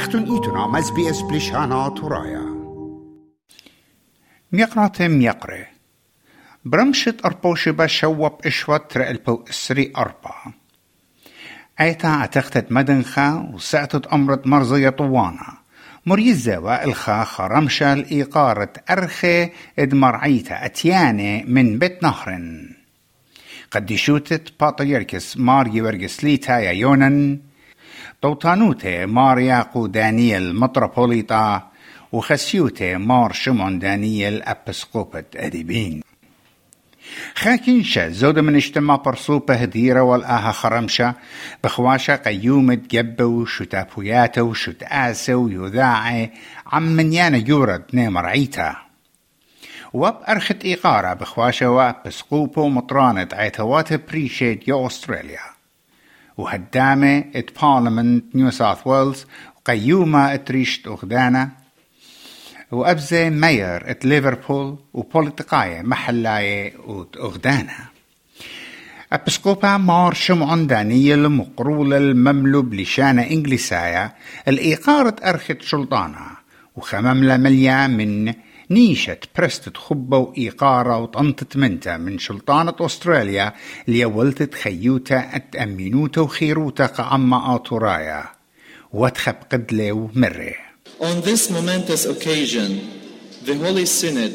اختون ايتونا مز بي اس بلشانا ترايا ميقرات ميقري برمشت أربوشي بشوب إشوات البو إسري أربا. أيتا أتختت مدنخا وسعتت أمرت مرزية طوانا. مريزة وإلخا خرمشة الإيقارة أرخي إدمرعيتا أتياني من بيت نهرن. قد شوتت باتريركس ماري ورقس ليتا يونن. توتانوتي مارياقو دانيال متروبوليتا وخسيوتي مار شمون دانيال أبسقوبة أديبين. خاكينشا زود من اجتماع برصوبة هديرة والآها خرمشة بخواشة قيومة جبة وشتابوياته وشتآسة ويذاعي عم من يانا يورد نيمر عيتا. واب أرخت إيقارة بخواشة واب بسقوبة مطرانة عيتوات بريشيت يو أستراليا. وهدامة ات بارلمنت نيو ساوث ويلز قيومة اتريشت أخدانا وأبزة ماير ات ليفربول وبوليتقاية محلاية وأغدانا أبسقوبا مار شمعون دانية مقرولة المملوب لشانة إنجليسايا الإيقارة أرخت شلطانة وخمملة مليا من نيشة برستة خبة وإيقارة وطنطة منتا من شلطانة أستراليا اللي ولتت خيوتا أتأمينوتا وخيروتا قعما آتورايا واتخب قدلة ومره On this momentous occasion, the Holy Synod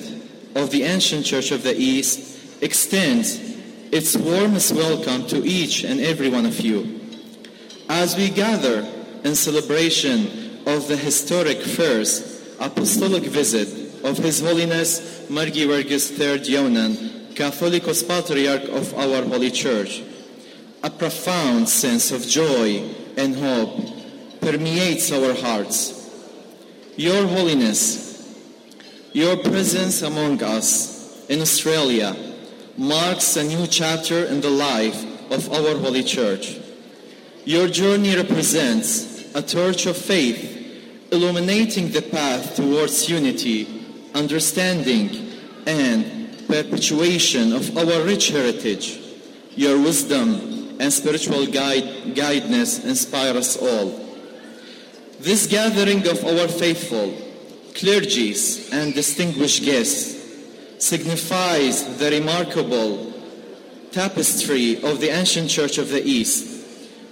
of the Ancient Church of the East extends its warmest welcome to each and every one of you. As we gather in celebration of the historic first apostolic visit of His Holiness Margi Vergis III Yonan, Catholicos Patriarch of our Holy Church, a profound sense of joy and hope permeates our hearts your Holiness, your presence among us in Australia marks a new chapter in the life of our Holy Church. Your journey represents a torch of faith illuminating the path towards unity, understanding, and perpetuation of our rich heritage. Your wisdom and spiritual guide, guidance inspire us all. This gathering of our faithful, clergies, and distinguished guests signifies the remarkable tapestry of the ancient Church of the East.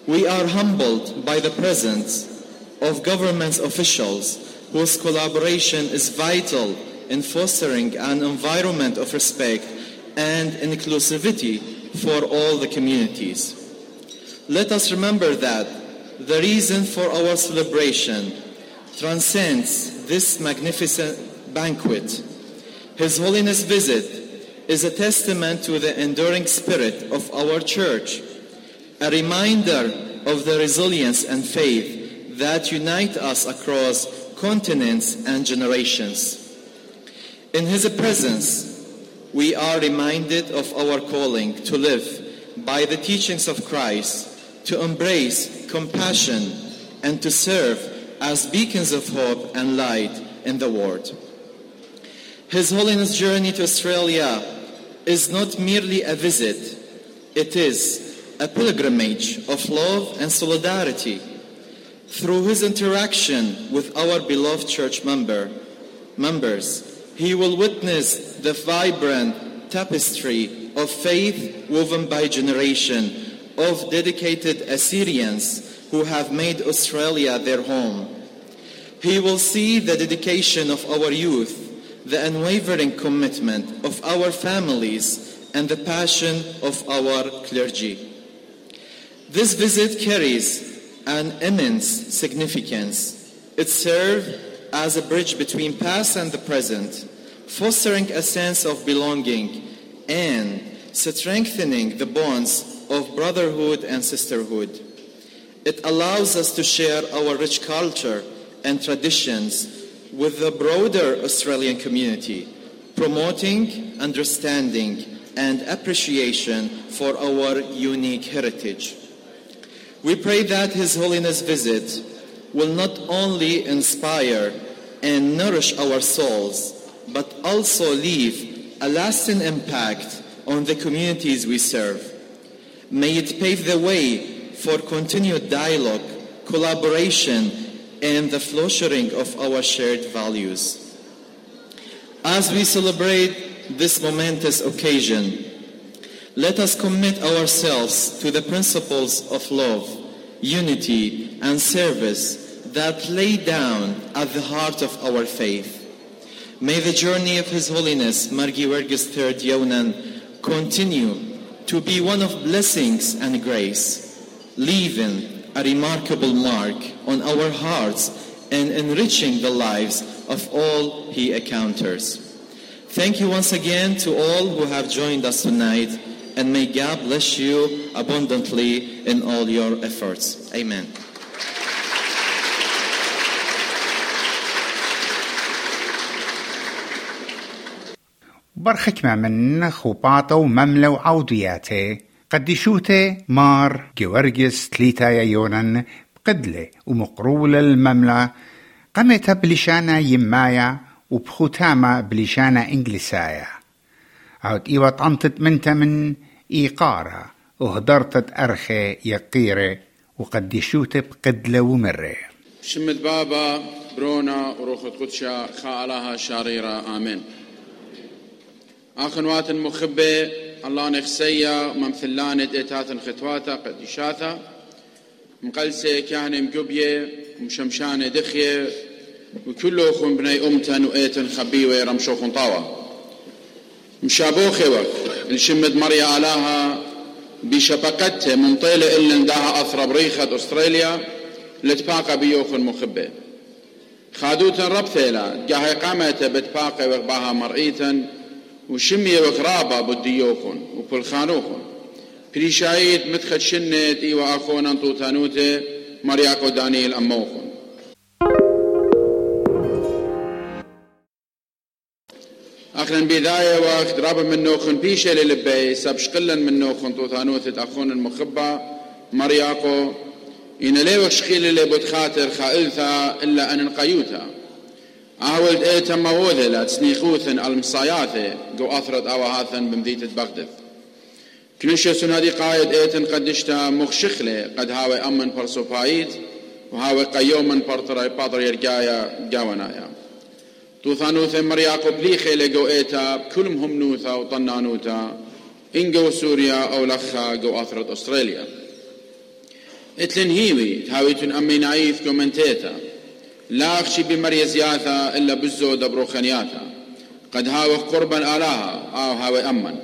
We are humbled by the presence of government officials whose collaboration is vital in fostering an environment of respect and inclusivity for all the communities. Let us remember that the reason for our celebration transcends this magnificent banquet. His Holiness' visit is a testament to the enduring spirit of our church, a reminder of the resilience and faith that unite us across continents and generations. In His presence, we are reminded of our calling to live by the teachings of Christ, to embrace compassion, and to serve as beacons of hope and light in the world. His Holiness' journey to Australia is not merely a visit, it is a pilgrimage of love and solidarity. Through his interaction with our beloved church member, members, he will witness the vibrant tapestry of faith woven by generation of dedicated Assyrians who have made Australia their home. He will see the dedication of our youth, the unwavering commitment of our families, and the passion of our clergy. This visit carries an immense significance. It serves as a bridge between past and the present, fostering a sense of belonging and strengthening the bonds of brotherhood and sisterhood. It allows us to share our rich culture and traditions with the broader Australian community, promoting understanding and appreciation for our unique heritage. We pray that His Holiness visit will not only inspire and nourish our souls, but also leave a lasting impact on the communities we serve. May it pave the way for continued dialogue, collaboration, and the flourishing of our shared values. As we celebrate this momentous occasion, let us commit ourselves to the principles of love, unity, and service that lay down at the heart of our faith. May the journey of His Holiness Margi Vergis III Yonan continue to be one of blessings and grace, leaving a remarkable mark on our hearts and enriching the lives of all he encounters. Thank you once again to all who have joined us tonight, and may God bless you abundantly in all your efforts. Amen. برخكمة من خوباطة ومملة وعودياته قديشوته مار جورجس تليتا يونن بقدلة ومقرولة المملة قمت بلشانة يمايا وبخوتامة بلشانة إنجليسايا عود إيوة طنطت منتا من إيقارة وهدرتت أرخي يقيرة وقديشوته بقدلة ومرة شمت بابا برونا وروخ قدشا خالها شريرة آمين آخنوات مخبة الله نخسيا ممثلانة إتات ختواتا قديشاتا مقلسة كان مقبية ومشمشانة دخية وكله خون بني أمتن وإيتن خبيوة رمشوخن طاوة مشابوخي وك الشمد مريا آلاها بشبقته من طيلة إلن داها أثر بريخة أستراليا لتباقى بيوخن مخبة. خادوتن رب ثيلا قاها قامته بتباقى وقباها مرئيتن وشمية وقرابة بديوخن وكل خانوخن بريشايت مدخل شنت إيوا أخونا انطوتانوته مرياقو دانيل أموخن أخنا بداية وقت رابا من نوخن بيشة للبي سبشقلا من نوخن طوتانوتة أخونا المخبة مرياقو إن ليوك شخيل اللي بود خاطر خائلثا إلا أن نقيوتا. أهولد إيتا مووذة لا تسنيخوثن المصاياثة جو أثرت أواهاثن بمديتة بغداد كنشة سنادي قايد إيتن قدشتا مخشخلة قد هاوي أمن برسوبايد وهاوي قيومن برطري بادر يرقايا جاونايا توثانوث مرياقو بليخي لقو إيتا كلهم نوثا وطنانوتا إنجو سوريا أو لخا جو أثرت أستراليا اتلن هيوي تهاويتن أمي نايف كومنتيتا لا أخشي بمريزياتا إلا بزو دبرو خنياتا قد هاوي قربا آلاها أو هاوي أمن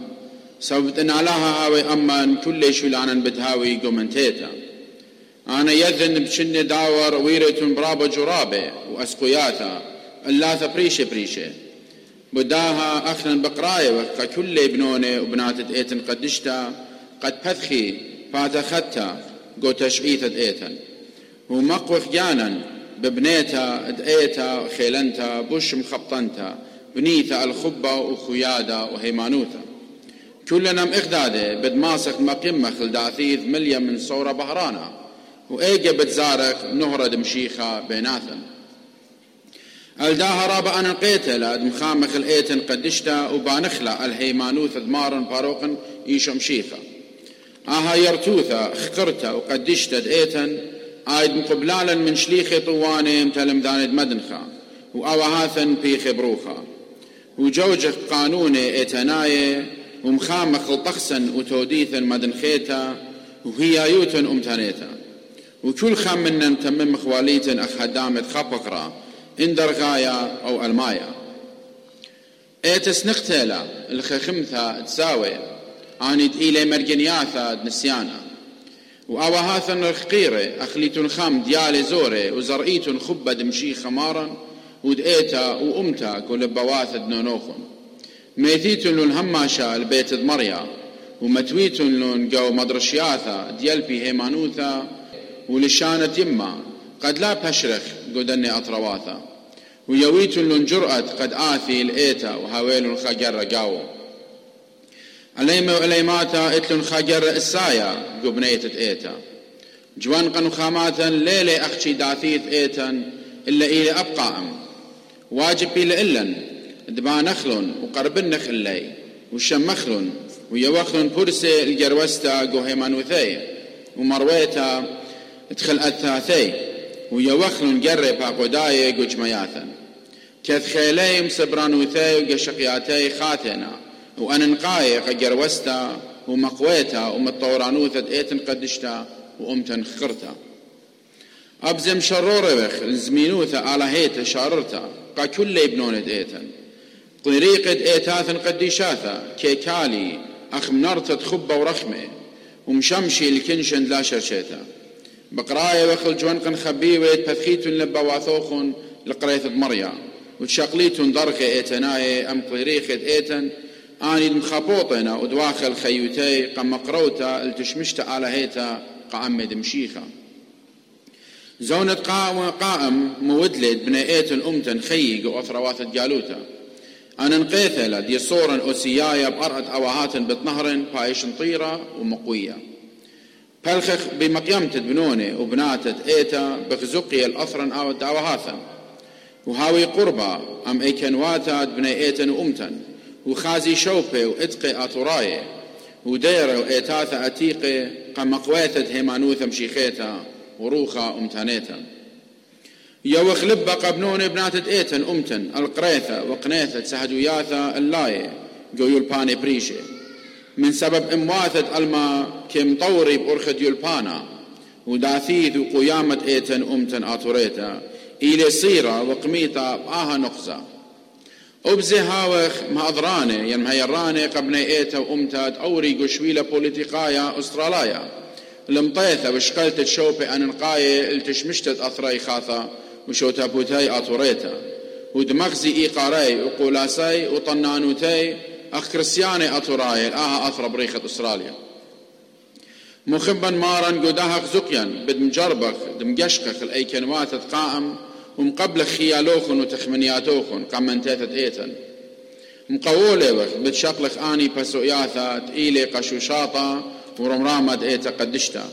سببت إن آلاها هاوي أمن كل شو لانا بتهاوي قومنتيتا أنا يذن بشن داور ويرة برابو جرابة وأسقياتا اللاثة بريشة بريشة. بداها أخنا بقراية وكا كل ابنونة وبنات إيتن قدشتا. قد بثخي فاتختا قو تشعيثة إيتن. ومقوخ جانا. ببنيتا دقيتا خيلنتا بوش مخبطنتا بنيتا الخبة وخيادة وهيمانوتا. كلنا مقدادة بدماسك مقيمة خلداثيث مليا من صورة بهرانا وإيجا بتزارك نهرة دمشيخة بيناثن الداها رابا أنا قيتلا مخامخ الإيتن قدشتا وبانخلا الهيمانوث دمارن باروقن إيشو مشيخة. آها يرتوثا خقرتا وقدشتا دئيتن آيد مقبلالا من شليخي طواني متلم داند مدنخا وأوهاثن في خبروخا. وجوجك قانوني إيتناي ومخامخ الطخسن وتوديثن مدنخيتا وهي يوتن أمتانيتا وكل خام منا تمم خواليتن أخ هدامت خبقرا اندر غايا أو المايا ايتس نقتلا الخخمثا تساوي آني إلي مرجنياثا نسيانا وأوهاثن الخقيرة أخليتن خام ديالي زوري وزرئيتن خبة دمشي خمارا ودئيتا وأمتا كل بواث دنونوخن. ميثيتن لون هماشا البيت مريا ومتويتن لون جو مدرشياثا ديالبي هيمانوثا ولشانة يما قد لا بشرخ قدني أطرواثا ويويتن لون جرأة قد آثي الإيتا وهاويل خجر قاو. عليما وعليماتا اتلن خجر السايا قبنيت إيتا. جوان قنو خاماتا ليلي أخشي داثيث إيتا إلا إلي أبقى أم واجب إلى إلن دبا نخلون وقربن نخلي وشم مخلون ويوخلون برسي الجروستا قوهيمان وثي ومرويتا إدخل أثاثي ويوخلن قري باقوداي قوش مياثن كث خيليم سبرانوثي وقشقياتي خاتنا وأن نقاي قجروستا ومقويتا ومطورانوثة إيتن قدشتا وأمتن خرتا. أبزم شرورة بخ الزمينوثة على هيتا شاررتا قا كل يبنون إيتن. طريقة إيتاثن قديشاثا كيكالي أخ منرتة خبة ورخمة ومشمشي الكنشن لا شرشيتا. بقراية بخل جوانقن خبيوة بثخيتن لبا واثوخن لقريثة مريا. وتشقليتن درخة ايتناي أم طريقة إيتن اني المخابوطنا ودواخل خيوتي قم قروتا التشمشت على هيتا قامد مشيخة زونة قائم قائم مودلد بنايت الأمتن خيق وأثروات جالوتا. أنا نقيثة دي صورا أوسيايا بأرعة أواهات بتنهر بايش طيرة ومقوية بلخخ بمقيمة بنونة وبناتة إيتا بخزقي الأثرا أو الدعوهاثا وهاوي قربة أم إيكنواتا بني إيتن وأمتن وخازي شوبي وإتقي أطراي ودير وإيتاثا أتيقي قم قويتت هيمانوثا مشيخيتا وروخا أمتانيتا يوخ لبا قبنون بناتت إيتن أمتن القريثة وقنيثة سهدوياثا اللاي جو باني بريشي من سبب إمواثة الما كم طوري بأرخد يلبانا وداثيث وقيامة إيتن أمتن آتوريتا إلي صيرة وقميتا بآها نقزة أبزي هاوخ ما أضراني ين هيراني قبني إيتا وأمتاد أوري قشويلة بوليتيقايا أسترالايا المطيثة وشقلت شوبي أن نقاية التشمشتت أثري خاثة وشوتا بوتاي أطوريتا. ودمغزي إيقاري وقولاسي وطنانوتي أخ كريستياني أطوراي الآها أثر بريخة أستراليا. مخبا مارا قداها زقيا بد مجربخ دمقشقخ الأيكنوات قائم. ومقبل خيالوخن وتخمنياتوخن قمنتيثت ايتن مقولة بخ بتشقلخ آني بسوياثا تقيلي قشوشاطا ورمرامد ايتا قدشتا.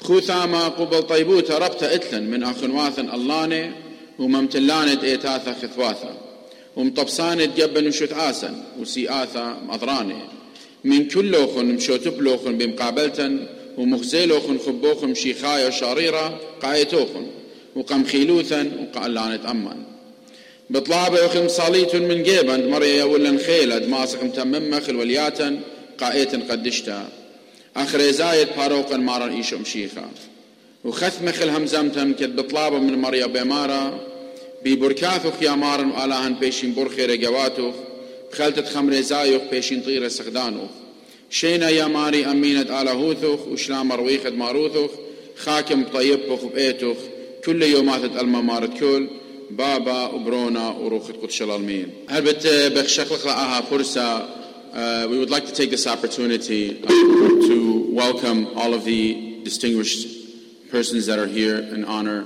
بخوثاما قبل طيبوتا ربتا اتلن من اخنواثن اللاني وممتلانت ايتاثا خثواثا ومطبسانت جبن وشوت آسن وسيآثا مضراني من كلوخن مشوتبلوخن بمقابلتن ومخزيلوخن خبوخن شيخايا شاريرة قايتوخن وقم خيلوثا وقالانة أمان. بطلابة وخم صاليت من جيبا مريا ولا خيلد ماسق متممة خلولياتا قائتا قدشتا أخري زايد باروقا مارا إيشو مشيخا وخث مخل همزمتن كد بطلابة من مريا بمارا. ببركاثو خيامارا وآلاهن بيشين برخي رقواتو خلتت خمري زايوخ بيشين طيرة سخدانوخ شينا يا ماري أمينة آلاهوثوخ وشلام رويخد ماروثوخ خاكم طيبوخ بإيتوخ كل يومات الممارة كل بابا وبرونا وروخة قدس العالمين هلبت بخشخلق لها فرصة Uh, we would like to take this opportunity uh, to welcome all of the distinguished persons that are here in honor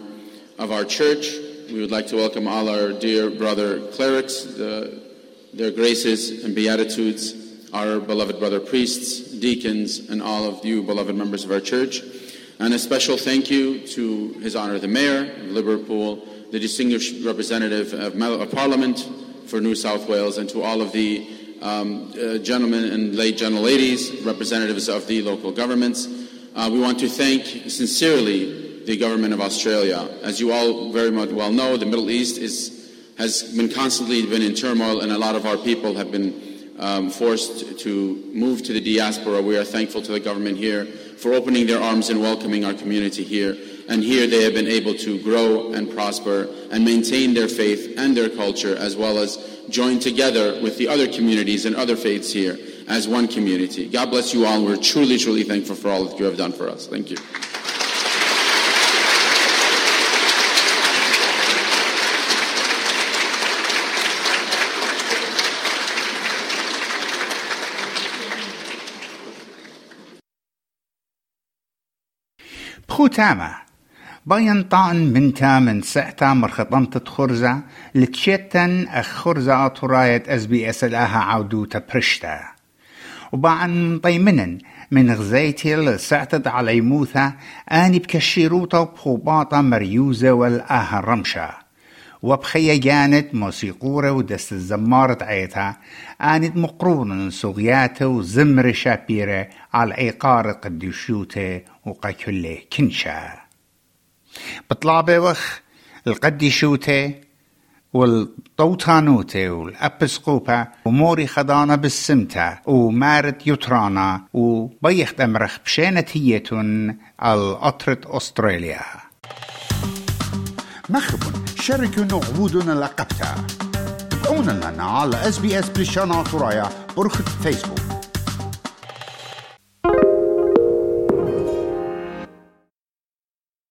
of our church. We would like to welcome all our dear brother clerics, the, their graces and beatitudes, our beloved brother priests, deacons, and all of you beloved members of our church. And a special thank you to His Honor the Mayor of Liverpool, the distinguished representative of, Parliament for New South Wales, and to all of the um, uh, gentlemen and late gentle ladies, representatives of the local governments. Uh, we want to thank sincerely the government of Australia. As you all very much well know, the Middle East is, has been constantly been in turmoil, and a lot of our people have been um, forced to move to the diaspora. We are thankful to the government here for opening their arms and welcoming our community here. And here they have been able to grow and prosper and maintain their faith and their culture as well as join together with the other communities and other faiths here as one community. God bless you all. We're truly, truly thankful for all that you have done for us. Thank you. بخوتامة باين طان من تامن سعتا مرخطمت خرزة لتشتن أخرزة طراية اس بي اس الآها عودو تبرشتا وبعن طيمنن من غزيتي لسعتد على موثة آني بكشيروتا بخوباطة مريوزة والآها رمشة وبخي جانت موسيقورة ودست الزمارة عيتها آنت مقرونة صغياتة وزمر شابيرة على عقارة قديشوتة وقاكله كنشا. بطلابة وخ القدي شوتي والطوطانوتي والأبسقوبة وموري خضانة بالسمتة ومارت يترانا وبيخ أمرخ بشينة هيتون الأطرة أستراليا. مخبون شاركوا نعبودنا لقبتا. تابعونا لنا على اس بريشانا طرايا برخة فيسبوك.